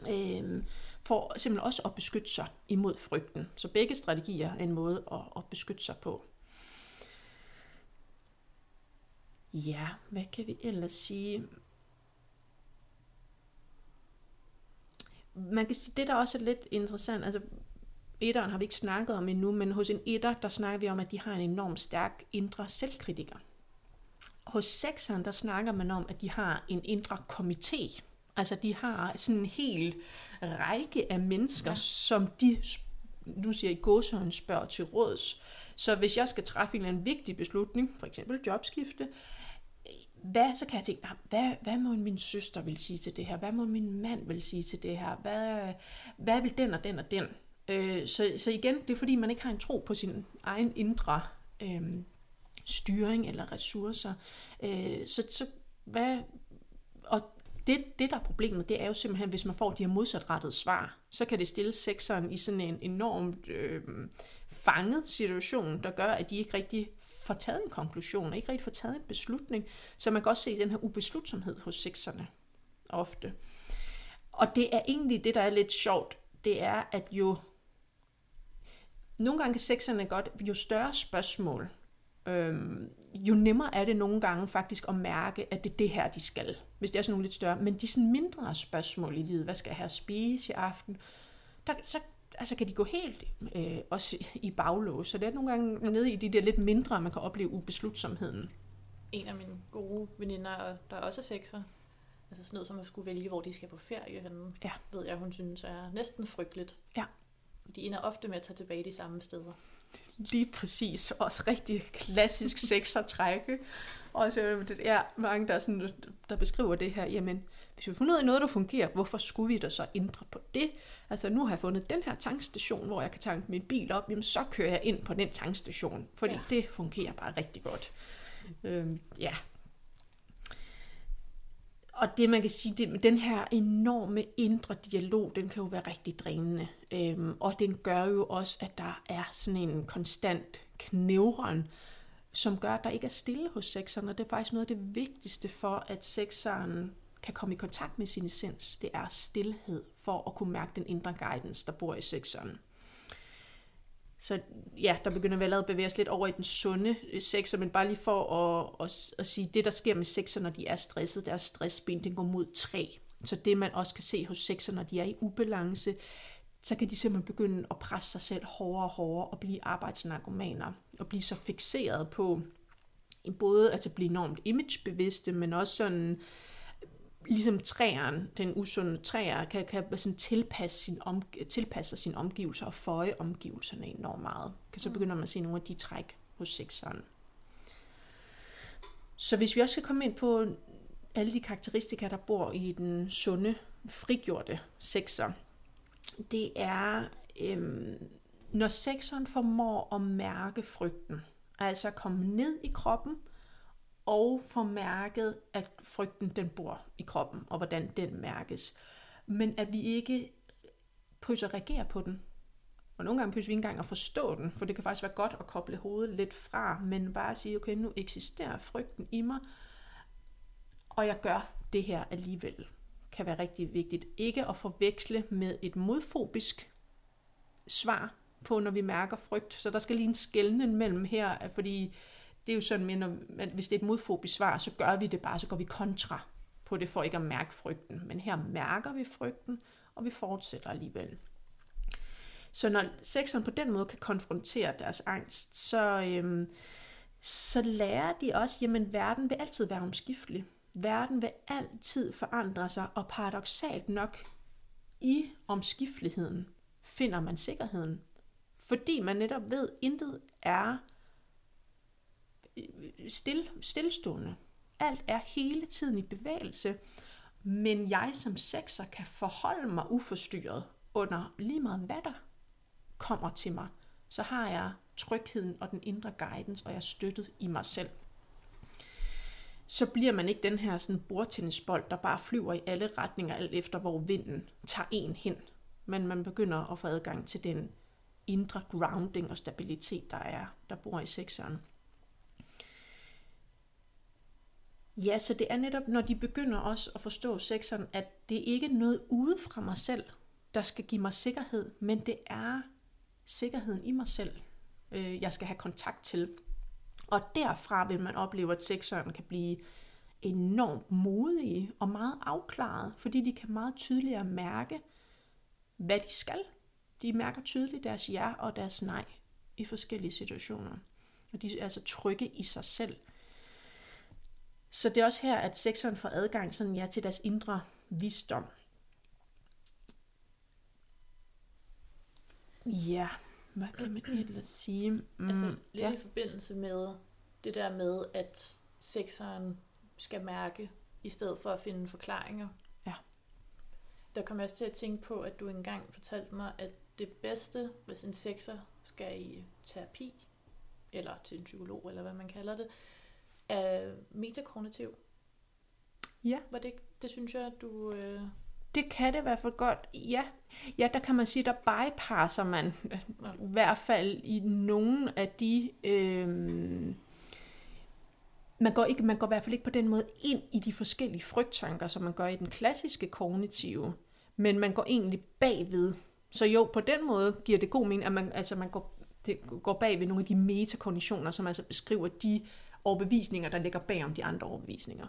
Øhm, for simpelthen også at beskytte sig imod frygten. Så begge strategier er en måde at, at beskytte sig på. Ja, hvad kan vi ellers sige? Man kan sige, det der også er lidt interessant, altså etteren har vi ikke snakket om endnu, men hos en etter, der snakker vi om, at de har en enorm stærk indre selvkritiker. Hos sekseren, der snakker man om, at de har en indre komité. Altså de har sådan en hel række af mennesker, ja. som de, nu siger jeg i gåsøjne, spørger til råds. Så hvis jeg skal træffe en, en vigtig beslutning, for eksempel jobskifte, hvad, så kan jeg tænke, hvad, hvad må min søster vil sige til det her? Hvad må min mand vil sige til det her? Hvad, hvad vil den og den og den? Øh, så, så igen, det er fordi, man ikke har en tro på sin egen indre øh, styring eller ressourcer. Øh, så, så hvad, og det, det, der er problemet, det er jo simpelthen, hvis man får de her modsatrettede svar, så kan det stille sekseren i sådan en enormt øh, fanget situation, der gør, at de ikke rigtig får taget en konklusion, ikke rigtig får taget en beslutning. Så man kan også se den her ubeslutsomhed hos sekserne ofte. Og det er egentlig det, der er lidt sjovt, det er, at jo nogle gange kan sexerne godt, jo større spørgsmål, øhm, jo nemmere er det nogle gange faktisk at mærke, at det er det her, de skal. Hvis det er sådan nogle lidt større. Men de sådan mindre spørgsmål i livet, hvad skal jeg have at spise i aften, der, så altså kan de gå helt øh, også i baglås. Så det er nogle gange nede i de der lidt mindre, man kan opleve ubeslutsomheden. En af mine gode veninder, der er også er sexer, altså sådan noget som at skulle vælge, hvor de skal på ferie henne, ja. ved jeg, hun synes er næsten frygteligt. Ja. De ender ofte med at tage tilbage de samme steder. Lige præcis. Også rigtig klassisk sexertræk. Og så er ja, mange, der, sådan, der beskriver det her, jamen, hvis vi har fundet ud af noget, der fungerer, hvorfor skulle vi da så ændre på det? Altså, nu har jeg fundet den her tankstation, hvor jeg kan tanke min bil op, jamen, så kører jeg ind på den tankstation, fordi ja. det fungerer bare rigtig godt. Øhm, ja, og det man kan sige, det, den her enorme indre dialog, den kan jo være rigtig drænende. Øhm, og den gør jo også, at der er sådan en konstant knævren, som gør, at der ikke er stille hos sekseren. Og det er faktisk noget af det vigtigste for, at sekseren kan komme i kontakt med sin essens. Det er stillhed for at kunne mærke den indre guidance, der bor i sekseren. Så ja, der begynder vi allerede at bevæge os lidt over i den sunde øh, sekser, men bare lige for at, at, at sige, det der sker med sekser, når de er stresset, deres stressben, den går mod 3. Så det man også kan se hos sekser, når de er i ubalance, så kan de simpelthen begynde at presse sig selv hårdere og hårdere og blive arbejdsnarkomaner og blive så fixeret på både at altså blive enormt imagebevidste, men også sådan ligesom træeren, den usunde træer, kan, kan sådan tilpasse, sin om, tilpasse sin omgivelser og føje omgivelserne enormt meget. Så mm. begynder man at se nogle af de træk hos sekseren. Så hvis vi også skal komme ind på alle de karakteristika, der bor i den sunde, frigjorte sekser, det er, øhm, når sekseren formår at mærke frygten, altså komme ned i kroppen, og får mærket, at frygten den bor i kroppen, og hvordan den mærkes. Men at vi ikke prøver at reagere på den. Og nogle gange prøver vi ikke engang at forstå den, for det kan faktisk være godt at koble hovedet lidt fra, men bare sige, okay, nu eksisterer frygten i mig, og jeg gør det her alligevel. Kan være rigtig vigtigt. Ikke at forveksle med et modfobisk svar på, når vi mærker frygt. Så der skal lige en skældning mellem her, fordi det er jo sådan, med, når, at hvis det er et modfobisk svar, så gør vi det bare, så går vi kontra på det for ikke at mærke frygten. Men her mærker vi frygten, og vi fortsætter alligevel. Så når sexeren på den måde kan konfrontere deres angst, så, øhm, så lærer de også, jamen verden vil altid være omskiftelig. Verden vil altid forandre sig, og paradoxalt nok i omskifteligheden finder man sikkerheden. Fordi man netop ved, at intet er Øh, still, stillestående. Alt er hele tiden i bevægelse, men jeg som sekser kan forholde mig uforstyrret under lige meget hvad der kommer til mig. Så har jeg trygheden og den indre guidance, og jeg er støttet i mig selv. Så bliver man ikke den her sådan bordtennisbold, der bare flyver i alle retninger, alt efter hvor vinden tager en hen. Men man begynder at få adgang til den indre grounding og stabilitet, der er, der bor i sekseren. Ja, så det er netop, når de begynder også at forstå sexen, at det ikke er noget ude fra mig selv, der skal give mig sikkerhed, men det er sikkerheden i mig selv, øh, jeg skal have kontakt til. Og derfra vil man opleve, at sexeren kan blive enormt modige og meget afklaret, fordi de kan meget tydeligere mærke, hvad de skal. De mærker tydeligt deres ja og deres nej i forskellige situationer. Og de er altså trygge i sig selv. Så det er også her, at sekseren får adgang sådan, ja, til deres indre visdom. Ja, hvad kan man ellers sige? Mm, altså lidt ja. i forbindelse med det der med, at sekseren skal mærke, i stedet for at finde forklaringer. Ja. Der kom jeg også til at tænke på, at du engang fortalte mig, at det bedste, hvis en sekser skal i terapi, eller til en psykolog, eller hvad man kalder det, er metakognitiv. Ja. Var det, det synes jeg, du... Øh... Det kan det i hvert fald godt. Ja, ja der kan man sige, der bypasser man ja. i hvert fald i nogle af de... Øh, man går, ikke, man går i hvert fald ikke på den måde ind i de forskellige frygttanker, som man gør i den klassiske kognitive, men man går egentlig bagved. Så jo, på den måde giver det god mening, at man, altså man går, det går bag ved nogle af de metakognitioner, som altså beskriver de overbevisninger, der ligger bag om de andre overbevisninger.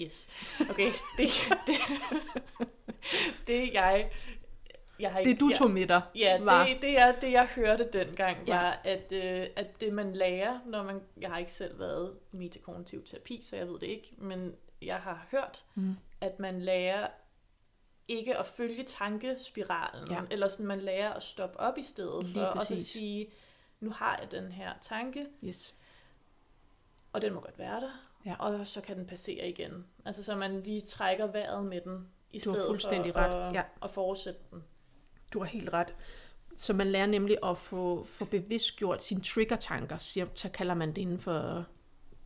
Yes. Okay, det, det, det jeg... Jeg har ikke, det du tog med dig, Ja, var... det, det, jeg, det jeg hørte dengang, var, ja. at, øh, at det man lærer, når man... Jeg har ikke selv været metakognitiv terapi, så jeg ved det ikke, men jeg har hørt, mm. at man lærer ikke at følge tankespiralen, ja. eller sådan, man lærer at stoppe op i stedet, Lige for præcis. at sige, nu har jeg den her tanke, yes og den må godt være der, ja. og så kan den passere igen. Altså så man lige trækker vejret med den, i du stedet fuldstændig for ret. At, ja. at fortsætte den. Du har helt ret. Så man lærer nemlig at få, få bevidstgjort sine trigger-tanker, så kalder man det inden for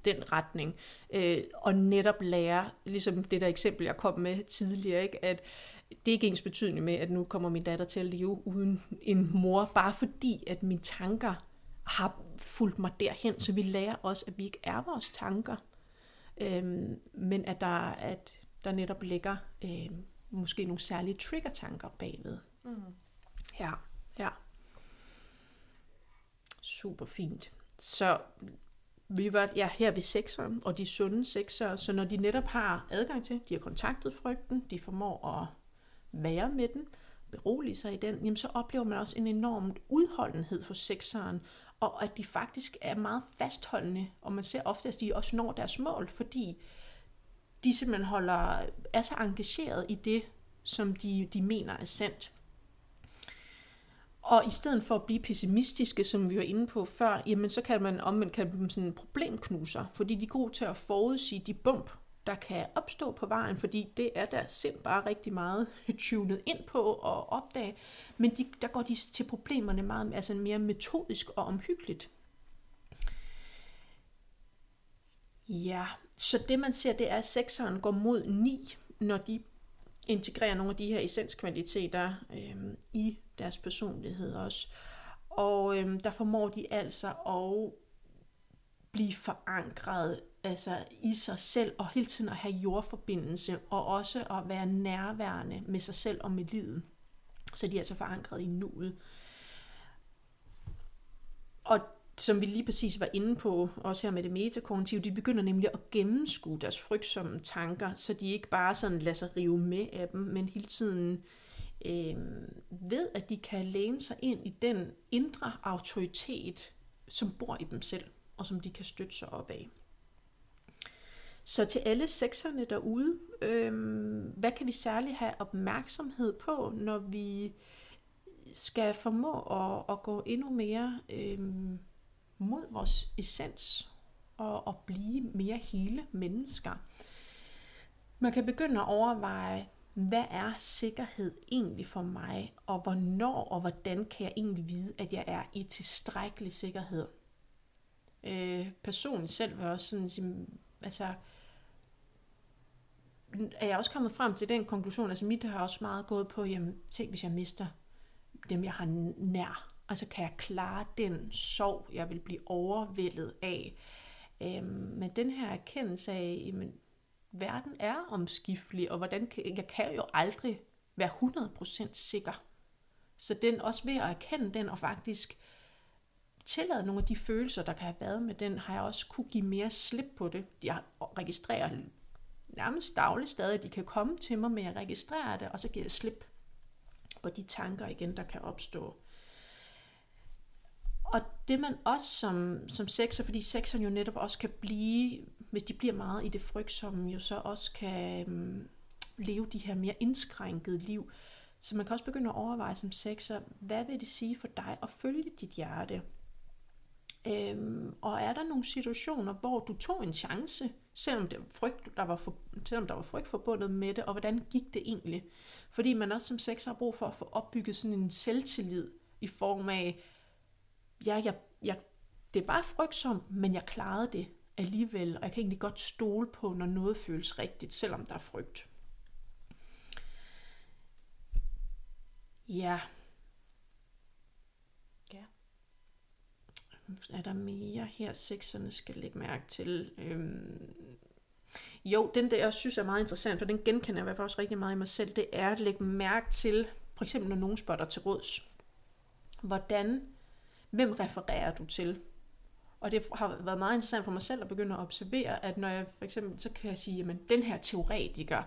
den retning. Øh, og netop lære, ligesom det der eksempel, jeg kom med tidligere, ikke? at det er ikke ens betydning med, at nu kommer min datter til at leve uden en mor, bare fordi, at mine tanker har fulgt mig derhen, så vi lærer også, at vi ikke er vores tanker, øhm, men at der, at der netop ligger øhm, måske nogle særlige trigger-tanker bagved. Mm. Ja, ja. Super fint. Så vi var ja, her ved sekseren, og de sunde sekser, så når de netop har adgang til, de har kontaktet frygten, de formår at være med den, berolige sig i den, jamen så oplever man også en enorm udholdenhed hos sekseren, og at de faktisk er meget fastholdende, og man ser ofte, at de også når deres mål, fordi de simpelthen holder, er så engageret i det, som de, de mener er sandt. Og i stedet for at blive pessimistiske, som vi var inde på før, jamen så kan man omvendt kalde dem sådan problemknuser, fordi de er gode til at forudsige de bump, der kan opstå på vejen, fordi det er der simpelthen bare rigtig meget tunet ind på og opdage, men de, der går de til problemerne meget altså mere metodisk og omhyggeligt. Ja, så det man ser, det er, at sekseren går mod 9, når de integrerer nogle af de her essenskvaliteter øh, i deres personlighed også. Og øh, der formår de altså at blive forankret altså i sig selv, og hele tiden at have jordforbindelse, og også at være nærværende med sig selv og med livet. Så de er altså forankret i nuet. Og som vi lige præcis var inde på, også her med det metakognitive, de begynder nemlig at gennemskue deres frygtsomme tanker, så de ikke bare sådan lader sig rive med af dem, men hele tiden øh, ved, at de kan læne sig ind i den indre autoritet, som bor i dem selv, og som de kan støtte sig op af. Så til alle sekserne derude, øh, hvad kan vi særligt have opmærksomhed på, når vi skal formå at, at gå endnu mere øh, mod vores essens og, og blive mere hele mennesker? Man kan begynde at overveje, hvad er sikkerhed egentlig for mig, og hvornår og hvordan kan jeg egentlig vide, at jeg er i tilstrækkelig sikkerhed? Øh, personligt selv var også sådan sige, altså, er jeg også kommet frem til den konklusion, altså mit har også meget gået på, jamen tænk hvis jeg mister dem, jeg har nær. Altså kan jeg klare den sorg, jeg vil blive overvældet af. Øhm, men den her erkendelse af, jamen, verden er omskiftelig, og hvordan kan, jeg kan jo aldrig være 100% sikker. Så den også ved at erkende den og faktisk tillade nogle af de følelser, der kan have været med den, har jeg også kunne give mere slip på det. Jeg registrerer nærmest dagligt stadig, at de kan komme til mig med at registrere det, og så giver jeg slip på de tanker igen, der kan opstå. Og det man også som, som sexer, fordi sexeren jo netop også kan blive, hvis de bliver meget i det frygtsomme, jo så også kan øhm, leve de her mere indskrænkede liv. Så man kan også begynde at overveje som sexer, hvad vil det sige for dig at følge dit hjerte? Øhm, og er der nogle situationer, hvor du tog en chance, selvom, det var frygt, der var for, selvom der var frygt forbundet med det, og hvordan gik det egentlig? Fordi man også som sex har brug for at få opbygget sådan en selvtillid i form af, ja, jeg, jeg, det er bare frygtsomt, men jeg klarede det alligevel, og jeg kan egentlig godt stole på, når noget føles rigtigt, selvom der er frygt. Ja, er der mere her, sekserne skal lægge mærke til. Øhm, jo, den der jeg synes er meget interessant, for den genkender jeg i hvert fald også rigtig meget i mig selv, det er at lægge mærke til, for eksempel når nogen spørger dig til råds. Hvordan, hvem refererer du til? Og det har været meget interessant for mig selv at begynde at observere, at når jeg for eksempel, så kan jeg sige, jamen den her teoretiker,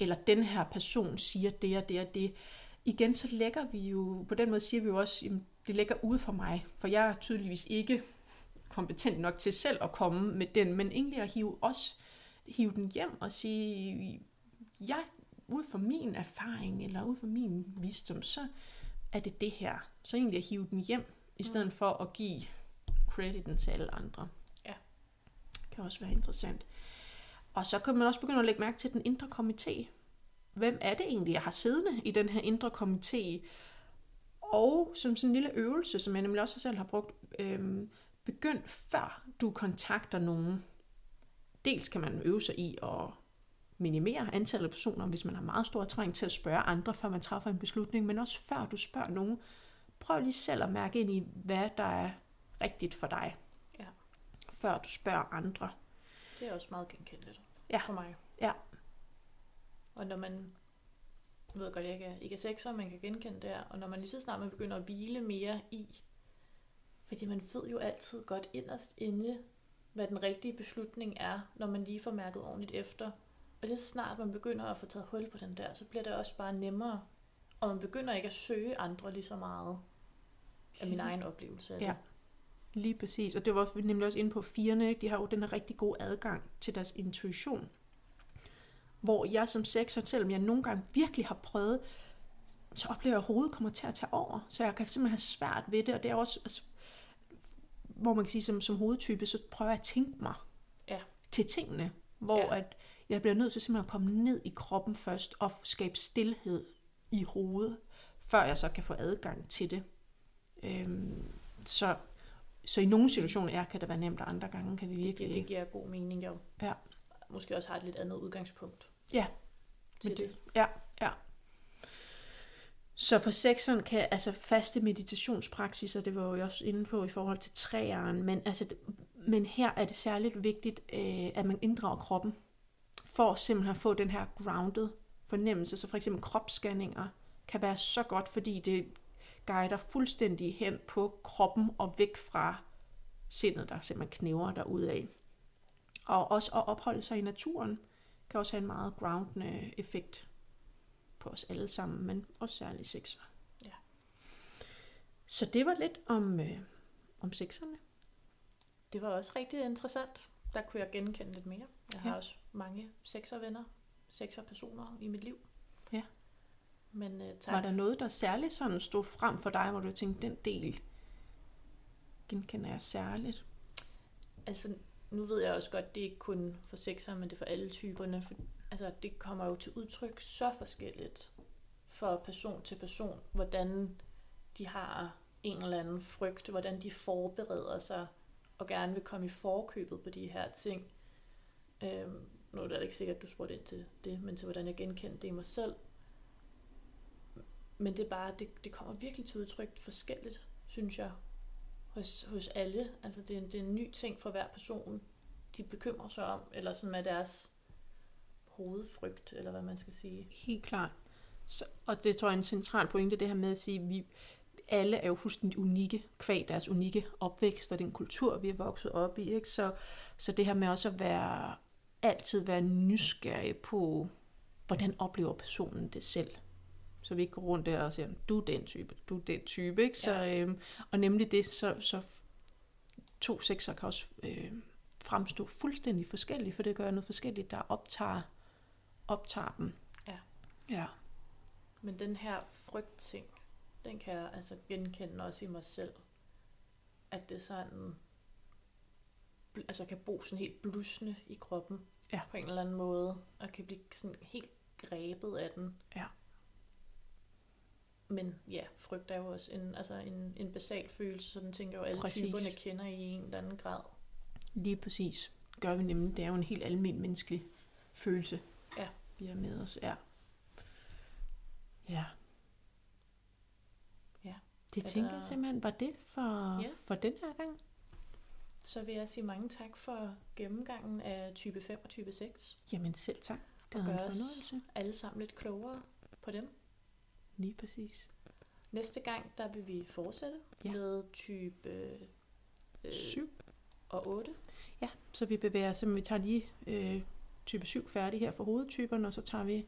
eller den her person siger det og det og det. Igen, så lægger vi jo, på den måde siger vi jo også, jamen, det ligger ude for mig, for jeg er tydeligvis ikke kompetent nok til selv at komme med den, men egentlig at hive, også hive den hjem og sige, jeg ud fra min erfaring, eller ud fra min visdom, så er det det her. Så egentlig at hive den hjem, i stedet mm. for at give crediten til alle andre. Ja. Det kan også være interessant. Og så kan man også begynde at lægge mærke til den indre komité. Hvem er det egentlig, jeg har siddende i den her indre komité? Og som sådan en lille øvelse, som jeg nemlig også selv har brugt, øhm, begynd før du kontakter nogen. Dels kan man øve sig i at minimere antallet af personer, hvis man har meget stor træng til at spørge andre, før man træffer en beslutning, men også før du spørger nogen. Prøv lige selv at mærke ind i, hvad der er rigtigt for dig, Ja. før du spørger andre. Det er også meget genkendeligt Ja. for mig. Ja. Og når man jeg ved godt, jeg ikke er, ikke er sexer, man kan genkende det her, og når man lige så snart man begynder at hvile mere i, fordi man ved jo altid godt inderst inde, hvad den rigtige beslutning er, når man lige får mærket ordentligt efter. Og lige så snart man begynder at få taget hul på den der, så bliver det også bare nemmere. Og man begynder ikke at søge andre lige så meget af min egen oplevelse af det. Ja. Lige præcis. Og det var nemlig også inde på firene. De har jo den her rigtig gode adgang til deres intuition. Hvor jeg som sexer, selvom jeg nogle gange virkelig har prøvet, så oplever jeg, at hovedet kommer til at tage over. Så jeg kan simpelthen have svært ved det. Og det er også, altså, hvor man kan sige, som, som hovedtype, så prøver jeg at tænke mig Ja. til tingene. Hvor Ja. at jeg bliver nødt til simpelthen at komme ned i kroppen først og skabe stillhed i hovedet, før jeg så kan få adgang til det. Øhm, så, så i nogle situationer er, kan det være nemt, og andre gange kan vi virkelig... Det, det giver god mening, jo. Ja. Måske også har et lidt andet udgangspunkt. Ja, til det. det, ja, ja. Så for sekseren kan altså faste meditationspraksiser, det var jo også inde på i forhold til træeren, men, altså, men her er det særligt vigtigt, øh, at man inddrager kroppen, for simpelthen at få den her grounded fornemmelse. Så for eksempel kropsscanninger kan være så godt, fordi det guider fuldstændig hen på kroppen og væk fra sindet, der simpelthen knæver derudad. Og også at opholde sig i naturen kan også have en meget groundende effekt på os alle sammen, men også særligt sexer. Ja. Så det var lidt om, øh, om sexerne. Det var også rigtig interessant. Der kunne jeg genkende lidt mere. Jeg har Ja. også mange sexervenner, sexerpersoner i mit liv. Ja. Men uh, tak. Var der noget, der særligt sådan stod frem for dig, hvor du tænkte, den del genkender jeg særligt? Altså, nu ved jeg også godt, det er ikke kun for sexer, men det er for alle typerne. For, altså, det kommer jo til udtryk så forskelligt for person til person, hvordan de har en eller anden frygt, hvordan de forbereder sig og gerne vil komme i forkøbet på de her ting. Øhm, nu er det ikke sikkert, at du spurgte ind til det, men til hvordan jeg genkendte det i mig selv. Men det er bare, det, det kommer virkelig til udtryk forskelligt, synes jeg, hos, hos alle. Altså det, er en- det er en ny ting for hver person, de bekymrer sig om, eller sådan med deres hovedfrygt, eller hvad man skal sige. Helt klart. Så, og det tror jeg er en central pointe, det her med at sige, at vi alle er jo fuldstændig unikke, kvæg deres unikke opvækst og den kultur, vi er vokset op i. Ikke? Så, så det her med også at være, altid være nysgerrig på, hvordan oplever personen det selv. Så vi ikke går rundt der og siger, du er den type, du er den type. Ikke? Så, øhm, og nemlig det, så, så to sekser kan også øh, fremstå fuldstændig forskellige, for det gør noget forskelligt, der optager, optager dem. Ja. Ja. Men den her frygt-ting, den kan jeg altså genkende også i mig selv. At det sådan, altså kan bo sådan helt blusende i kroppen. Ja. På en eller anden måde. Og kan blive sådan helt grebet af den. Ja. Men ja, frygt er jo også en, altså en, en basal følelse, så den tænker jo alle Præcis. typerne kender i en eller anden grad. Lige præcis. Gør vi nemlig. Det er jo en helt almindelig menneskelig følelse, Ja. vi har med os. Ja. Ja. Ja. Det Er tænker der- jeg simpelthen var det for, Ja. for den her gang. Så vil jeg sige mange tak for gennemgangen af type 5 og type 6. Jamen selv tak. Det Og gør os alle sammen lidt klogere på dem. Lige præcis. Næste gang, der vil vi fortsætte Ja. med type øh, 7. og 8. Ja, så vi bevæger os, vi tager lige øh, type 7 færdig her for hovedtyperne, og så tager vi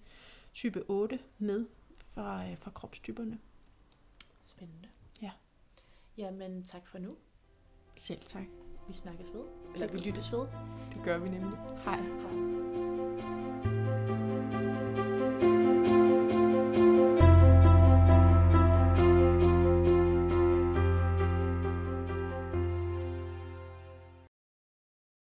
type 8 med fra, øh, fra kropstyperne. Spændende. Ja. Jamen, tak for nu. Selv tak. Vi snakkes ved. Eller vi lyttes ved. Det gør vi nemlig. Hej. Hej.